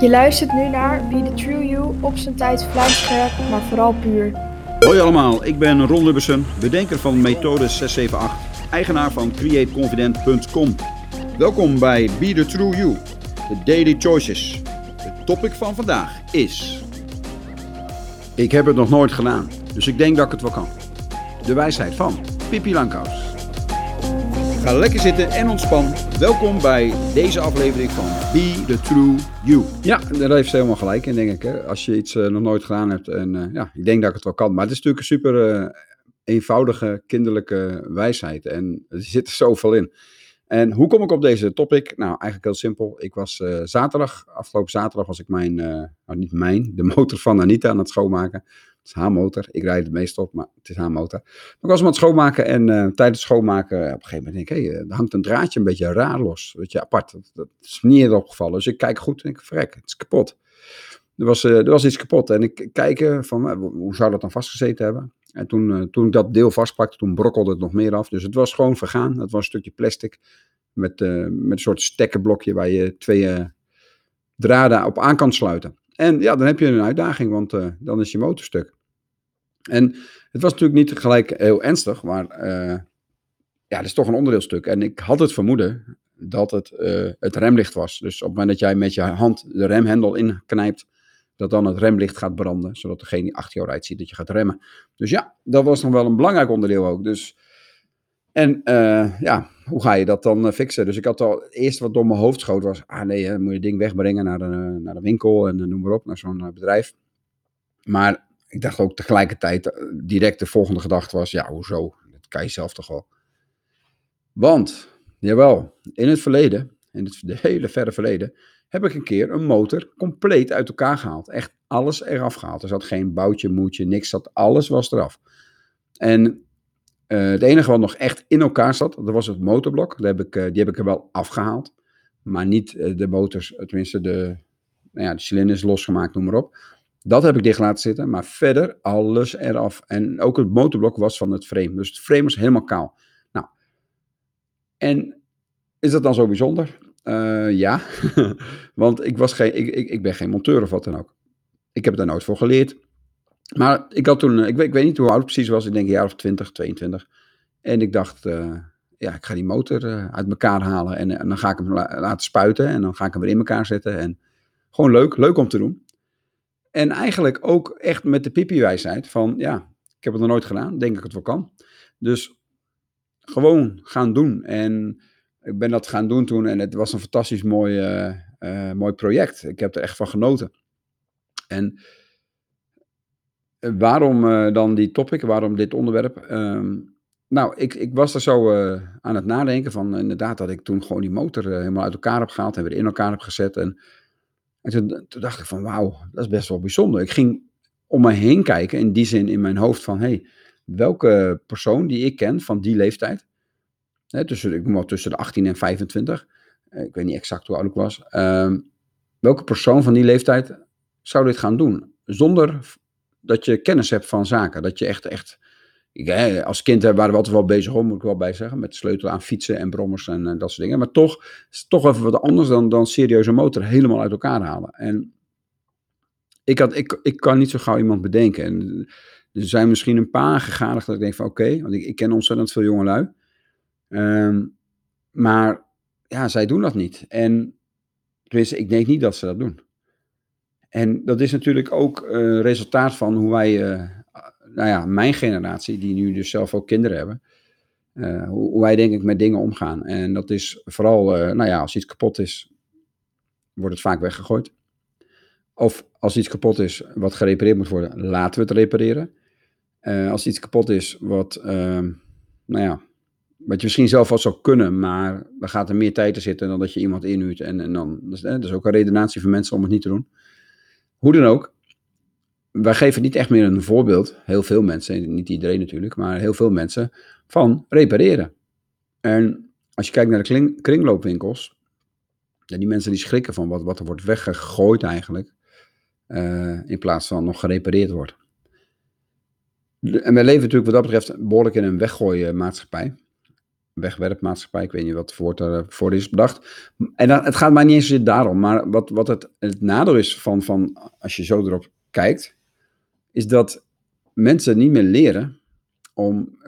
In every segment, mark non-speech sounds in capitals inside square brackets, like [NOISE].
Je luistert nu naar Be The True You op zijn tijd vlijmscherp, maar vooral puur. Hoi allemaal, ik ben Ron Lubbersen, bedenker van methode 678, eigenaar van createconfident.com. Welkom bij Be The True You, de Daily Choices. Het topic van vandaag is... Ik heb het nog nooit gedaan, dus ik denk dat ik het wel kan. De wijsheid van Pippi Langkous. Ga lekker zitten en ontspan. Welkom bij deze aflevering van Be The True You. Ja, daar heeft ze helemaal gelijk in, denk ik. Hè? Als je iets eh, nog nooit gedaan hebt. En eh, ja, ik denk dat ik het wel kan. Maar het is natuurlijk een super eh, eenvoudige, kinderlijke wijsheid. En er zit er zoveel in. En hoe kom ik op deze topic? Nou, eigenlijk heel simpel. Ik was zaterdag, afgelopen zaterdag was ik mijn, nou niet mijn, de motor van Anita aan het schoonmaken is haar motor. Ik rijd het meestal op, maar het is haar motor. Maar ik was hem aan het schoonmaken en uh, tijdens het schoonmaken, op een gegeven moment denk ik, hé, hey, er hangt een draadje een beetje raar los. Weet je, apart. Dat, is me niet eerder opgevallen. Dus ik kijk goed en ik verrek, het is kapot. Er was, er was iets kapot en ik kijken van, hoe zou dat dan vastgezeten hebben? En toen, toen ik dat deel vastpakte, toen brokkelde het nog meer af. Dus het was gewoon vergaan. Het was een stukje plastic met, met een soort stekkenblokje waar je twee draden op aan kan sluiten. En ja, dan heb je een uitdaging, want dan is je motor stuk. En het was natuurlijk niet gelijk heel ernstig, maar uh, ja, dat is toch een onderdeelstuk. En ik had het vermoeden dat het uh, het remlicht was. Dus op het moment dat jij met je hand de remhendel inknijpt, dat dan het remlicht gaat branden, zodat degene die achter jou rijdt ziet dat je gaat remmen. Dus ja, dat was nog wel een belangrijk onderdeel ook. Dus, en uh, ja, hoe ga je dat dan fixen? Dus ik had al, het eerste wat door mijn hoofd schoot was, ah nee, moet je ding wegbrengen naar de, naar de winkel en noem maar op, naar zo'n bedrijf. Maar ik dacht ook tegelijkertijd, eh, direct de volgende gedachte was, ja, hoezo? Dat kan je zelf toch wel. Want, jawel, in het verleden, in het [LAUGHS] hele verre verleden, heb ik een keer een motor compleet uit elkaar gehaald. Echt alles eraf gehaald. Er zat geen boutje, moedje, niks zat, alles was eraf. En uh, het enige wat nog echt in elkaar zat, dat was het motorblok. Dat heb ik, uh, die heb ik er wel afgehaald. Maar niet de motors, tenminste de, nou ja, de cilinders losgemaakt, noem maar op. Dat heb ik dicht laten zitten, maar verder alles eraf. En ook het motorblok was van het frame. Dus het frame was helemaal kaal. Nou, en is dat dan zo bijzonder? Uh, ja, [LAUGHS] want ik, was geen, ik, ik, ik ben geen monteur of wat dan ook. Ik heb er nooit voor geleerd. Maar ik had toen, ik weet, ik weet niet hoe oud het precies was, ik denk een jaar of 20, 22. En ik dacht, uh, ja, ik ga die motor uit elkaar halen en, dan ga ik hem la laten spuiten en dan ga ik hem weer in elkaar zetten. En gewoon leuk, leuk om te doen. En eigenlijk ook echt met de pipi-wijsheid van, ja, ik heb het nog nooit gedaan, denk ik het wel kan. Dus gewoon gaan doen. En ik ben dat gaan doen toen en het was een fantastisch mooi, uh, uh, mooi project. Ik heb er echt van genoten. En eh, waarom dan die topic, waarom dit onderwerp? Um, nou, ik, ik was er zo aan het nadenken van inderdaad dat ik toen gewoon die motor helemaal uit elkaar heb gehaald en weer in elkaar heb gezet. En en toen, dacht ik van wauw, dat is best wel bijzonder. Ik ging om me heen kijken, in die zin in mijn hoofd van hey, welke persoon die ik ken van die leeftijd, hè, tussen, ik noem tussen de 18 en 25, eh, ik weet niet exact hoe oud ik was, um, welke persoon van die leeftijd zou dit gaan doen? Zonder dat je kennis hebt van zaken, dat je echt, echt ik, als kind waren we altijd wel bezig om, moet ik wel bij zeggen, met sleutelen aan fietsen en brommers en, dat soort dingen. Maar toch is toch even wat anders dan, dan serieuze motor helemaal uit elkaar halen. En ik, had, ik, ik kan niet zo gauw iemand bedenken. En er zijn misschien een paar gegadigd dat ik denk van oké, want ik, ken ontzettend veel jongelui. Um, maar ja, zij doen dat niet. En tenminste, ik denk niet dat ze dat doen. En dat is natuurlijk ook uh, resultaat van hoe wij uh, nou ja, mijn generatie, die nu dus zelf ook kinderen hebben, uh, hoe, wij denk ik met dingen omgaan. En dat is vooral, uh, nou ja, als iets kapot is, wordt het vaak weggegooid. Of als iets kapot is wat gerepareerd moet worden, laten we het repareren. Uh, als iets kapot is wat, ehm, nou ja, wat je misschien zelf wel zou kunnen, maar dan gaat er meer tijd in zitten dan dat je iemand inhuurt. En, en dan, is, dat is ook een redenatie voor mensen om het niet te doen. Hoe dan ook, wij geven niet echt meer een voorbeeld, heel veel mensen, niet iedereen natuurlijk, maar heel veel mensen, van repareren. En als je kijkt naar de kringloopwinkels, die mensen die schrikken van wat, wat er wordt weggegooid eigenlijk, uh, in plaats van nog gerepareerd wordt. En wij leven natuurlijk wat dat betreft behoorlijk in een weggooien maatschappij. wegwerpmaatschappij. Ik weet niet wat woord daarvoor is bedacht. En het gaat mij niet eens daarom. Maar wat, wat het, het nadeel is van, van als je zo erop kijkt, is dat mensen niet meer leren om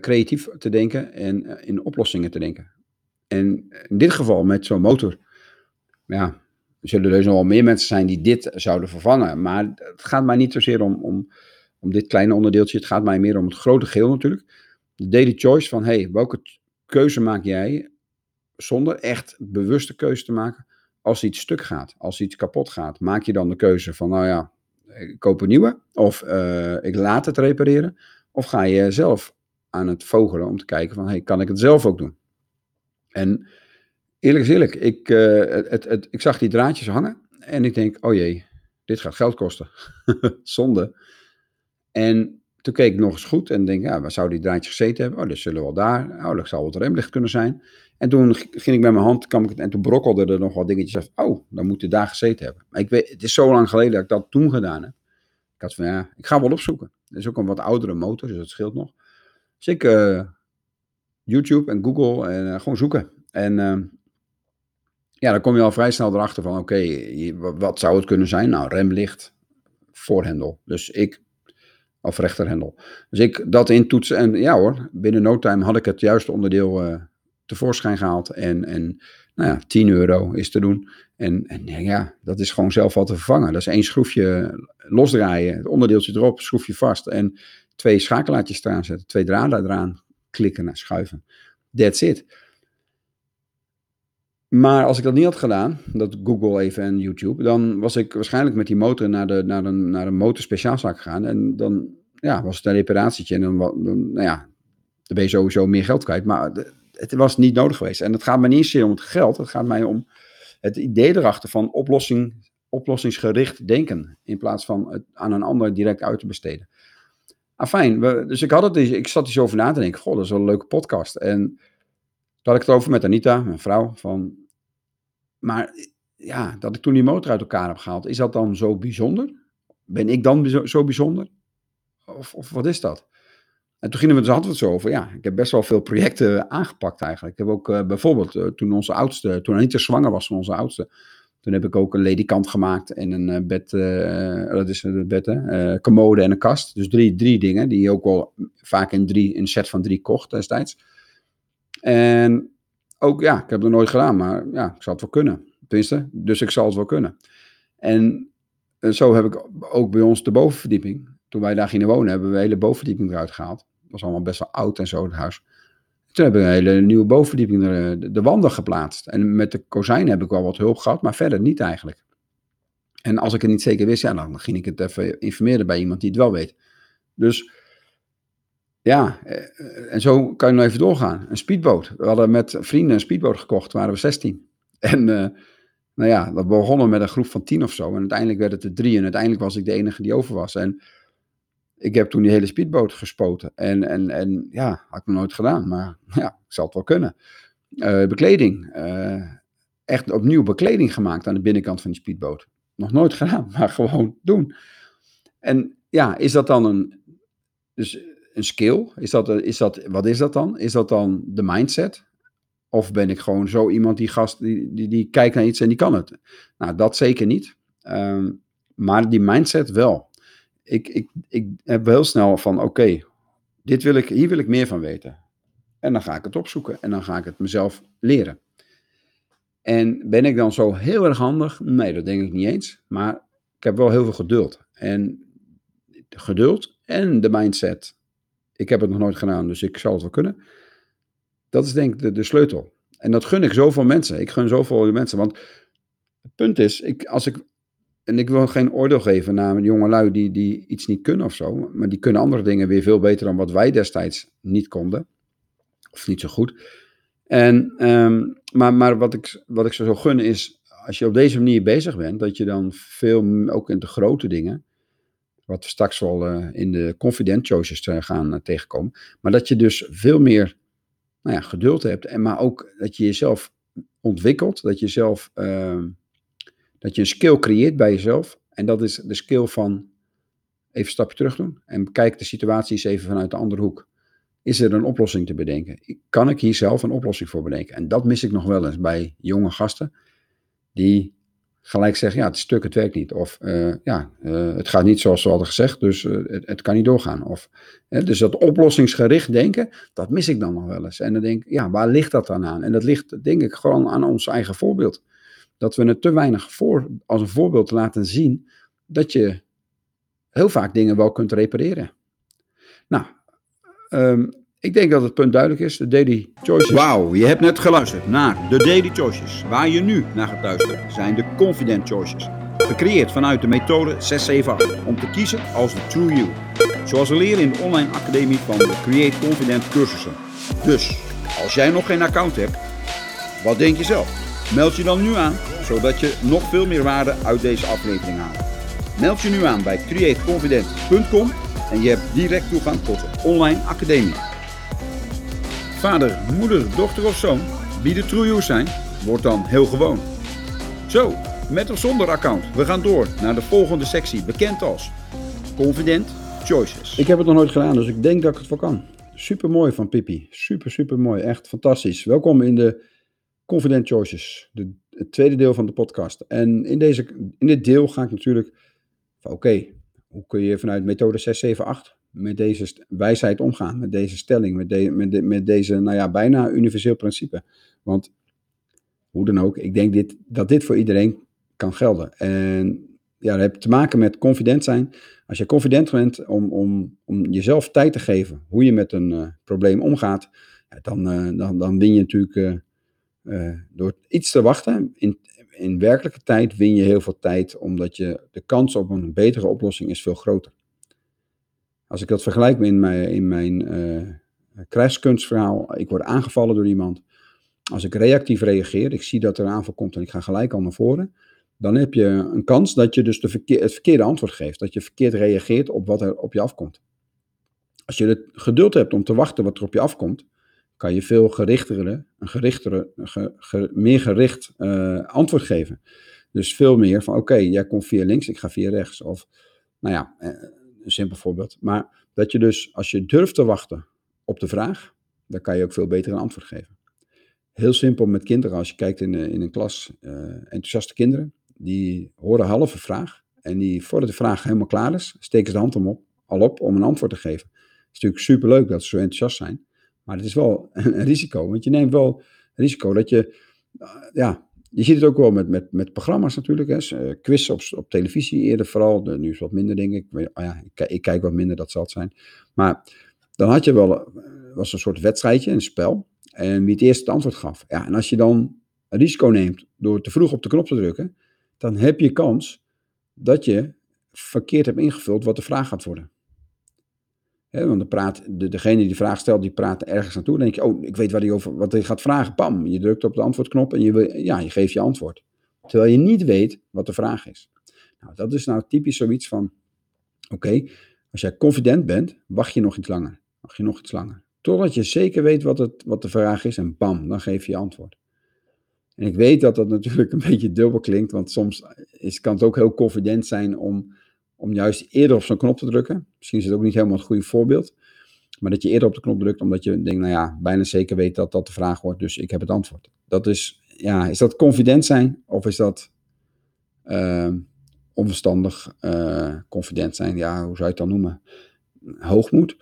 creatief te denken en eh, in oplossingen te denken. En in dit geval met zo'n motor, ja, er zullen dus nog wel meer mensen zijn die dit zouden vervangen. Maar het gaat mij niet zozeer om, om, om dit kleine onderdeeltje. Het gaat mij meer om het grote geheel natuurlijk. De daily choice van, hey, welke keuze maak jij zonder echt bewuste keuze te maken als iets stuk gaat, als iets kapot gaat. Maak je dan de keuze van, nou ja, ik koop een nieuwe of uh, ik laat het repareren. Of ga je zelf aan het vogelen om te kijken van, hey, kan ik het zelf ook doen? En eerlijk is eerlijk, ik, uh, het, het, ik zag die draadjes hangen en ik denk, oh jee, dit gaat geld kosten. [LAUGHS] Zonde. En toen keek ik nog eens goed en denk, ja, waar zou die draadjes gezeten hebben? Oh, dat zullen wel daar. Oh, dat zou het remlicht kunnen zijn. En toen ging ik met mijn hand, ik, en toen brokkelde er nog wat dingetjes af. Oh, dan moet hij daar gezeten hebben. Maar ik weet, het is zo lang geleden dat ik dat toen gedaan heb. Ik had van, ja, ik ga wel opzoeken. Het is ook een wat oudere motor, dus dat scheelt nog. Dus ik uh, YouTube en Google en uh, gewoon zoeken. En uh, ja, dan kom je al vrij snel erachter van, oké, wat zou het kunnen zijn? Nou, remlicht, voorhendel. Dus ik, of rechterhendel. Dus ik dat intoetsen en ja hoor, binnen no time had ik het juiste onderdeel tevoorschijn gehaald. En, en nou ja, 10 euro is te doen. En, en ja, dat is gewoon zelf al te vervangen. Dat is één schroefje losdraaien, het onderdeeltje erop, schroefje vast. En twee schakelaartjes eraan zetten, twee draden eraan klikken en schuiven. That's it. Maar als ik dat niet had gedaan, dat Google even en YouTube, dan was ik waarschijnlijk met die motor naar de, naar een, naar een motorspeciaalzaak gegaan. En dan ja, was het een reparatietje. En dan, nou ja, dan ben je sowieso meer geld kwijt. Maar het was niet nodig geweest. En het gaat mij niet zozeer om het geld, het gaat mij om het idee erachter van oplossing, oplossingsgericht denken, in plaats van het aan een ander direct uit te besteden. Afijn, we, dus ik, had het, ik zat er zo over na te denken, goh, dat is wel een leuke podcast. En toen had ik het over met Anita, mijn vrouw, van, maar ja, dat ik toen die motor uit elkaar heb gehaald, is dat dan zo bijzonder? Ben ik dan zo bijzonder? Of, of wat is dat? En toen gingen we, dus hadden we het zo over, ja, ik heb best wel veel projecten aangepakt eigenlijk. Ik heb ook uh, bijvoorbeeld, uh, toen onze oudste, toen Anita zwanger was van onze oudste, toen heb ik ook een ledikant gemaakt en een uh, bed, dat is een bed, commode en een kast. Dus drie, drie dingen die je ook wel vaak in, drie, in een set van drie kocht destijds. En ook, ja, ik heb het nooit gedaan, maar ja, ik zal het wel kunnen. Tenminste, dus ik zal het wel kunnen. En zo heb ik ook bij ons de bovenverdieping. Toen wij daar gingen wonen, hebben we de hele bovenverdieping eruit gehaald was allemaal best wel oud en zo, het huis. Toen hebben we een hele nieuwe bovenverdieping, de, de wanden geplaatst. En met de kozijn heb ik wel wat hulp gehad, maar verder niet eigenlijk. En als ik het niet zeker wist, ja, dan ging ik het even informeren bij iemand die het wel weet. Dus ja, eh, en zo kan je nog even doorgaan. Een speedboot. We hadden met vrienden een speedboot gekocht, waren we 16. [LAUGHS] En uh, nou ja, we begonnen met een groep van 10 of zo. En uiteindelijk werd het er drie. En uiteindelijk was ik de enige die over was. En ik heb toen die hele speedboot gespoten. En, en, en ja, had ik nog nooit gedaan. Maar [LAUGHS] ja, ik zal het wel kunnen. Uh, bekleding. Echt opnieuw bekleding gemaakt aan de binnenkant van die speedboot. Nog nooit gedaan, [LAUGHS] maar gewoon doen. En ja, is dat dan een, dus een skill? Is dat, is dat, wat is dat dan? Is dat dan de mindset? Of ben ik gewoon zo iemand die gast die, die, die kijkt naar iets en die kan het? Nou, dat zeker niet. Um, maar die mindset wel ik, ik, ik heb heel snel van, oké, dit wil ik, hier wil ik meer van weten. En dan ga ik het opzoeken en dan ga ik het mezelf leren. En ben ik dan zo heel erg handig? Nee, dat denk ik niet eens. Maar ik heb wel heel veel geduld. En geduld en de mindset. Ik heb het nog nooit gedaan, dus ik zal het wel kunnen. Dat is denk ik de, de sleutel. En dat gun ik zoveel mensen. Ik gun zoveel mensen. Want het punt is, ik, als ik en ik wil geen oordeel geven naar jongelui die, die iets niet kunnen of zo. Maar die kunnen andere dingen weer veel beter dan wat wij destijds niet konden. Of niet zo goed. En, ehm, maar maar wat, ik, wat ik ze zo gun is, als je op deze manier bezig bent, dat je dan veel, ook in de grote dingen, wat we straks wel uh, in de confident choices uh, gaan uh, tegenkomen, maar dat je dus veel meer nou ja, geduld hebt. En maar ook dat je jezelf ontwikkelt, dat je zelf ehm, dat je een skill creëert bij jezelf. En dat is de skill van even een stapje terug doen. En bekijk de situatie eens even vanuit de andere hoek. is er een oplossing te bedenken? Kan ik hier zelf een oplossing voor bedenken? En dat mis ik nog wel eens bij jonge gasten, die gelijk zeggen, ja, het stuk, het werkt niet. Of uh, ja, uh, het gaat niet zoals we hadden gezegd, dus uh, het, kan niet doorgaan. Of, dus dat oplossingsgericht denken, dat mis ik dan nog wel eens. En dan denk ik, ja, waar ligt dat dan aan? En dat ligt denk ik gewoon aan ons eigen voorbeeld. Dat we het te weinig voor, als een voorbeeld laten zien, dat je heel vaak dingen wel kunt repareren. Nou, um, ik denk dat het punt duidelijk is. De Daily Choices. Wauw, je hebt net geluisterd naar de Daily Choices. Waar je nu naar gaat luisteren zijn de Confident Choices. Gecreëerd vanuit de methode 678 om te kiezen als de True You. Zoals we leren in de online academie van de Create Confident cursussen. Dus, als jij nog geen account hebt, wat denk je zelf? Meld je dan nu aan, zodat je nog veel meer waarde uit deze aflevering haalt. Meld je nu aan bij createconfident.com en je hebt direct toegang tot de online academie. Vader, moeder, dochter of zoon, wie de true zijn, wordt dan heel gewoon. Zo, met of zonder account. We gaan door naar de volgende sectie, bekend als Confident Choices. Ik heb het nog nooit gedaan, dus ik denk dat ik het voor kan. Super mooi van Pippi. Super, super mooi. Echt fantastisch. Welkom in de Confident Choices, de, het tweede deel van de podcast. En in, deze, in dit deel ga ik natuurlijk oké, hoe kun je vanuit methode 678 met deze wijsheid omgaan, met deze stelling, met, met, met deze, nou ja, bijna universeel principe. Want hoe dan ook, ik denk dit, dat dit voor iedereen kan gelden. En ja, dat heeft te maken met confident zijn. Als je confident bent om, om, om jezelf tijd te geven hoe je met een uh, probleem omgaat, dan, uh, dan, dan win je natuurlijk uh, door iets te wachten. In, in werkelijke tijd win je heel veel tijd, omdat je de kans op een betere oplossing is veel groter. Als ik dat vergelijk in mijn, in mijn uh, ik word aangevallen door iemand. Als ik reactief reageer, ik zie dat er een aanval komt en ik ga gelijk al naar voren, dan heb je een kans dat je dus de het verkeerde antwoord geeft. Dat je verkeerd reageert op wat er op je afkomt. Als je het geduld hebt om te wachten wat er op je afkomt, kan je veel gerichtere, een gerichtere, ge, ge, meer gericht uh, antwoord geven. Dus veel meer van, oké, jij komt via links, ik ga via rechts. Of, nou ja, uh, een simpel voorbeeld. Maar dat je dus, als je durft te wachten op de vraag, dan kan je ook veel beter een antwoord geven. Heel simpel met kinderen, als je kijkt in, in een klas, uh, enthousiaste kinderen, die horen halve vraag. En die, voordat de vraag helemaal klaar is, steken ze de hand om op, al op om een antwoord te geven. Het is natuurlijk superleuk dat ze zo enthousiast zijn. Maar het is wel [LAUGHS] een risico, want je neemt wel risico dat je, uh, ja, je ziet het ook wel met, met, met programma's natuurlijk. Hè. Uh, quiz op, op televisie eerder vooral. Nu is wat minder, denk ik. Maar, oh ja, ik, kijk wat minder, dat zal het zijn. Maar dan had je wel was een soort wedstrijdje, een spel. En wie het eerst het antwoord gaf. Ja, en als je dan risico neemt door te vroeg op de knop te drukken, dan heb je kans dat je verkeerd hebt ingevuld wat de vraag gaat worden. Want de praat, de, degene die de vraag stelt, die praat ergens naartoe. Dan denk je, oh, ik weet waar hij over, wat hij gaat vragen. Pam, je drukt op de antwoordknop en je, ja, je geeft je antwoord. Terwijl je niet weet wat de vraag is. Nou, dat is nou typisch zoiets van, oké, als jij confident bent, wacht je nog iets langer. Wacht je nog iets langer. Totdat je zeker weet wat, het, wat de vraag is en bam, dan geef je je antwoord. En ik weet dat dat natuurlijk een [LAUGHS] beetje dubbel klinkt, want soms is, kan het ook heel confident zijn om om juist eerder op zo'n knop te drukken. Misschien is het ook niet helemaal het goede voorbeeld. Maar dat je eerder op de knop drukt omdat je denkt, nou ja, bijna zeker weet dat dat de vraag wordt, dus ik heb het antwoord. Dat is, ja, is dat confident zijn of is dat uh, onverstandig uh, confident zijn? Ja, hoe zou je het dan noemen? Hoogmoed.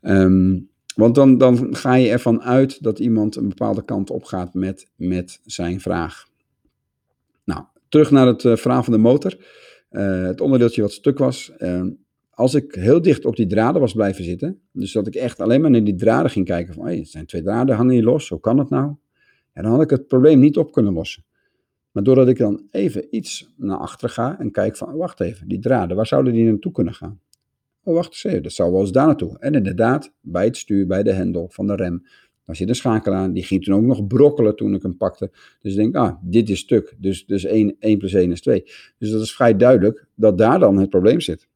Um, want dan, dan ga je ervan uit dat iemand een bepaalde kant op gaat met, met zijn vraag. Nou, terug naar het uh, verhaal van de motor. Uh, het onderdeeltje wat stuk was. Uh, als ik heel dicht op die draden was blijven zitten, dus dat ik echt alleen maar naar die draden ging kijken van, hey, het zijn twee draden, hangen hier los, hoe kan dat nou? En dan had ik het probleem niet op kunnen lossen. Maar doordat ik dan even iets naar achteren ga en kijk van, wacht even, die draden, waar zouden die naartoe kunnen gaan? Oh, wacht eens even, dat zou wel eens daar naartoe. En inderdaad, bij het stuur, bij de hendel van de rem, daar zit een schakel aan. Die ging toen ook nog brokkelen toen ik hem pakte. Dus ik denk, ah, dit is stuk. Dus, dus 1, 1 plus 1 is 2. Dus dat is vrij duidelijk dat daar dan het probleem zit.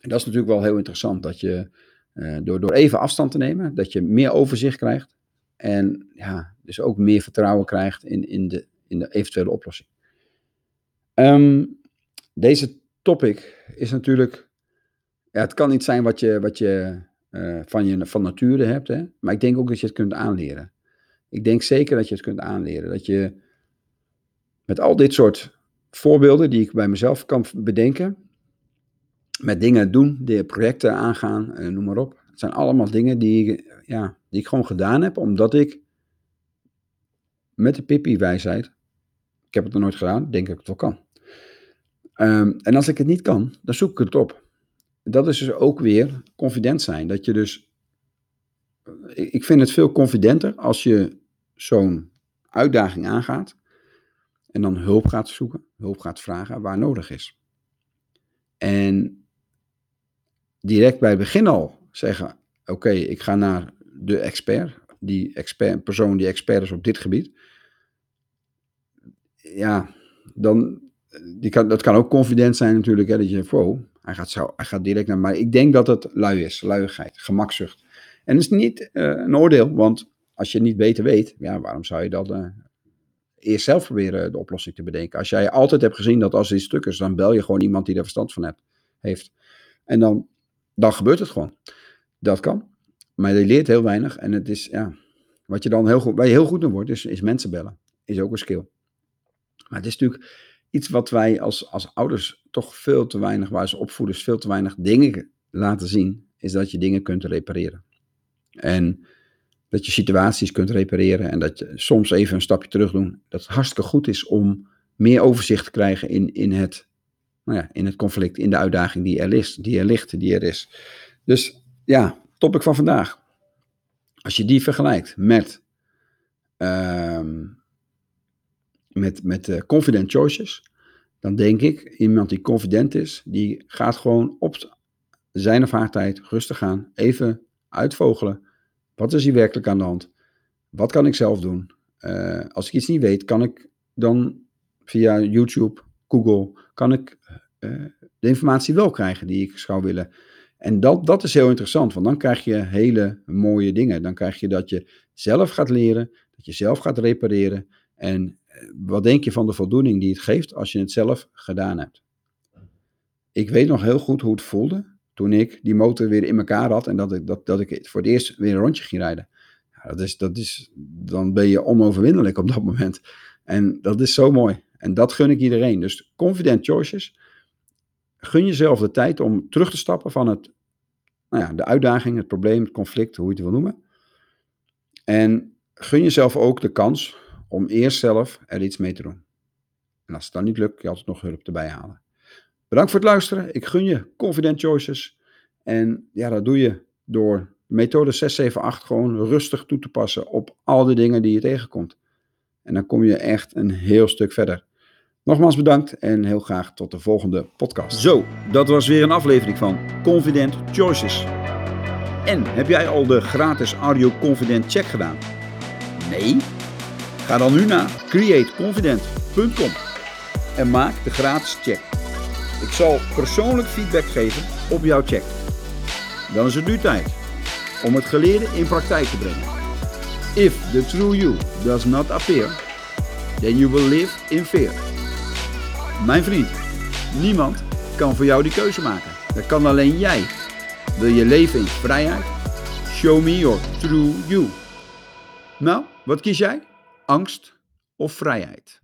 En dat is natuurlijk wel heel interessant. Dat je uh, door, door even afstand te nemen, dat je meer overzicht krijgt. En ja, dus ook meer vertrouwen krijgt in, in, de, in de eventuele oplossing. Um, deze topic is natuurlijk. Ja, het kan niet zijn wat je, wat je eh, van, je, van nature hebt. Hè? Maar ik denk ook dat je het kunt aanleren. Ik denk zeker dat je het kunt aanleren. Dat je met al dit soort voorbeelden die ik bij mezelf kan bedenken, met dingen doen, die projecten aangaan, eh, noem maar op. Het zijn allemaal dingen die, ja, die ik gewoon gedaan heb, omdat ik met de Pippi-wijsheid, ik heb het nog nooit gedaan, denk ik dat het wel kan. Ehm, en als ik het niet kan, dan zoek ik het op. Dat is dus ook weer confident zijn. Dat je dus, ik vind het veel confidenter als je zo'n uitdaging aangaat en dan hulp gaat zoeken, hulp gaat vragen waar nodig is. En direct bij het begin al zeggen: Oké, ik ga naar de expert, die expert, persoon die expert is op dit gebied. Ja, dan, die kan, dat kan ook confident zijn natuurlijk, hè, dat je, wow, hij gaat, direct naar, maar ik denk dat het lui is, luiigheid, gemakzucht. En het is niet uh, een oordeel, want als je niet beter weet, ja, waarom zou je dan uh, eerst zelf proberen de oplossing te bedenken? Als jij altijd hebt gezien dat als iets stuk is, dan bel je gewoon iemand die er verstand van hebt, heeft. En dan, dan gebeurt het gewoon. Dat kan. Maar je leert heel weinig en het is, ja, wat je dan heel goed, waar je heel goed in wordt, is, is mensen bellen. Is ook een skill. Maar het is natuurlijk iets wat wij als, als ouders toch veel te weinig, waar ze opvoeders veel te weinig dingen laten zien, is dat je dingen kunt repareren. En dat je situaties kunt repareren en dat je soms even een stapje terug doen. Dat het hartstikke goed is om meer overzicht te krijgen in, in, het, nou ja, in het conflict, in de uitdaging die er, ligt, die er ligt, die er is. Dus ja, topic van vandaag. Als je die vergelijkt met, uh, met, met uh, confident choices, dan denk ik, iemand die confident is, die gaat gewoon op zijn of haar tijd rustig aan, even uitvogelen. Wat is hier werkelijk aan de hand? Wat kan ik zelf doen? Uh, als ik iets niet weet, kan ik dan via YouTube, Google, kan ik uh, de informatie wel krijgen die ik zou willen. En dat, dat is heel interessant, want dan krijg je hele mooie dingen. Dan krijg je dat je zelf gaat leren, dat je zelf gaat repareren. En wat denk je van de voldoening die het geeft als je het zelf gedaan hebt? Ik weet nog heel goed hoe het voelde toen ik die motor weer in elkaar had en dat ik, dat, dat ik voor het eerst weer een rondje ging rijden. Ja, dat is, dat is, dan ben je onoverwinnelijk op dat moment. En dat is zo mooi. En dat gun ik iedereen. Dus confident choices. Gun jezelf de tijd om terug te stappen van het, nou ja, de uitdaging, het probleem, het conflict, hoe je het wil noemen. En gun jezelf ook de kans om eerst zelf er iets mee te doen. En als het dan niet lukt, je altijd nog hulp erbij halen. Bedankt voor het luisteren. Ik gun je confident choices. En ja, dat doe je door methode 678 gewoon rustig toe te passen op al die dingen die je tegenkomt. En dan kom je echt een heel stuk verder. Nogmaals bedankt en heel graag tot de volgende podcast. Zo, dat was weer een aflevering van Confident Choices. En heb jij al de gratis Audio Confident check gedaan? Nee? Ga dan nu naar createconfident.com en maak de gratis check. Ik zal persoonlijk feedback geven op jouw check. Dan is het nu tijd om het geleerde in praktijk te brengen. If the true you does not appear, then you will live in fear. Mijn vriend, niemand kan voor jou die keuze maken. Dat kan alleen jij. Wil je leven in vrijheid? Show me your true you. Nou, wat kies jij? Angst of vrijheid?